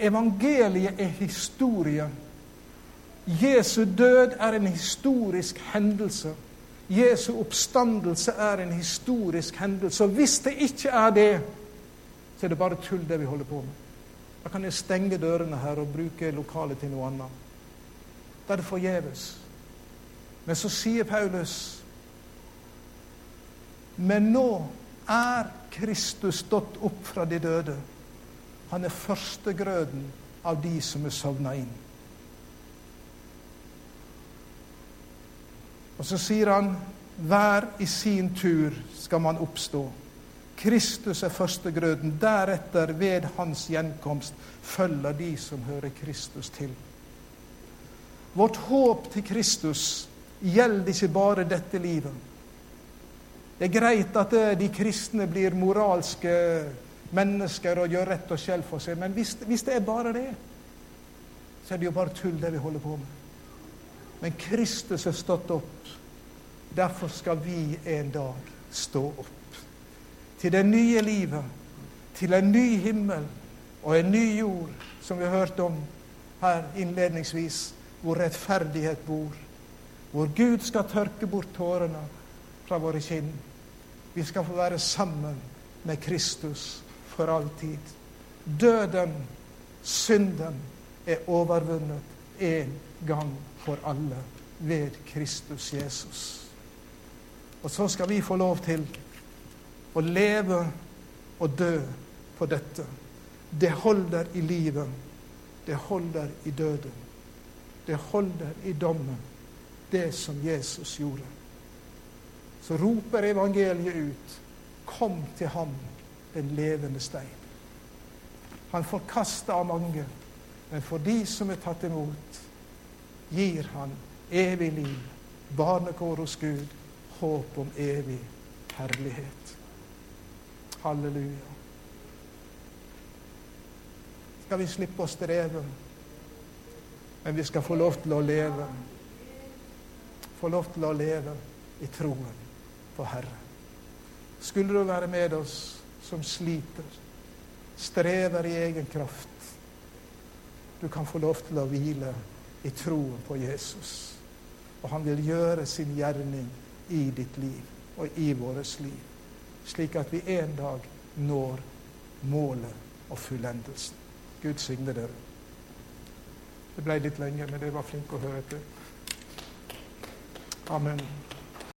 Evangeliet er historie. Jesu død er en historisk hendelse. Jesu oppstandelse er en historisk hendelse. Og hvis det ikke er det, så er det bare tull, det vi holder på med. Da kan jeg stenge dørene her og bruke lokalet til noe annet. Da er det forgjeves. Men så sier Paulus men nå er Kristus stått opp fra de døde. Han er førstegrøden av de som er sovna inn. Og så sier han hver i sin tur skal man oppstå. Kristus er førstegrøden. Deretter, ved hans gjenkomst, følger de som hører Kristus til. Vårt håp til Kristus gjelder ikke bare dette livet. Det er greit at eh, de kristne blir moralske mennesker og gjør rett og skjell for seg, men hvis, hvis, det er bare det, så er det jo bare tull, det vi holder på med. Men Kristus er stått opp. Derfor skal vi en dag stå opp. Til det nye livet, til en ny himmel og en ny jord, som vi har hørt om her innledningsvis, hvor rettferdighet bor. Hvor Gud skal tørke bort tårene fra våre kinn vi skal få være sammen med Kristus for alltid. Døden, synden, er overvunnet en gang for alle ved Kristus Jesus. Og så skal vi få lov til å leve og dø på dette. Det holder i livet. Det holder i døden. Det holder i dommen, det som Jesus gjorde så roper evangeliet ut Kom til ham, den levende stein. Han forkasta av mange, men for de som er tatt imot, gir han evig liv, barnekår hos Gud, håp om evig herlighet. Halleluja. Skal vi slippe å streve, men vi skal få lov til å leve. Få lov til å leve i troen på Herren. Skulle du være med oss som sliter, strever i egen kraft, du kan få lov til å hvile i troen på Jesus. Og han vil gjøre sin gjerning i ditt liv og i vårt liv, slik at vi en dag når målet og fullendelsen. Gud signe dere. Det ble litt lenge, men det var flink å høre til. Amen.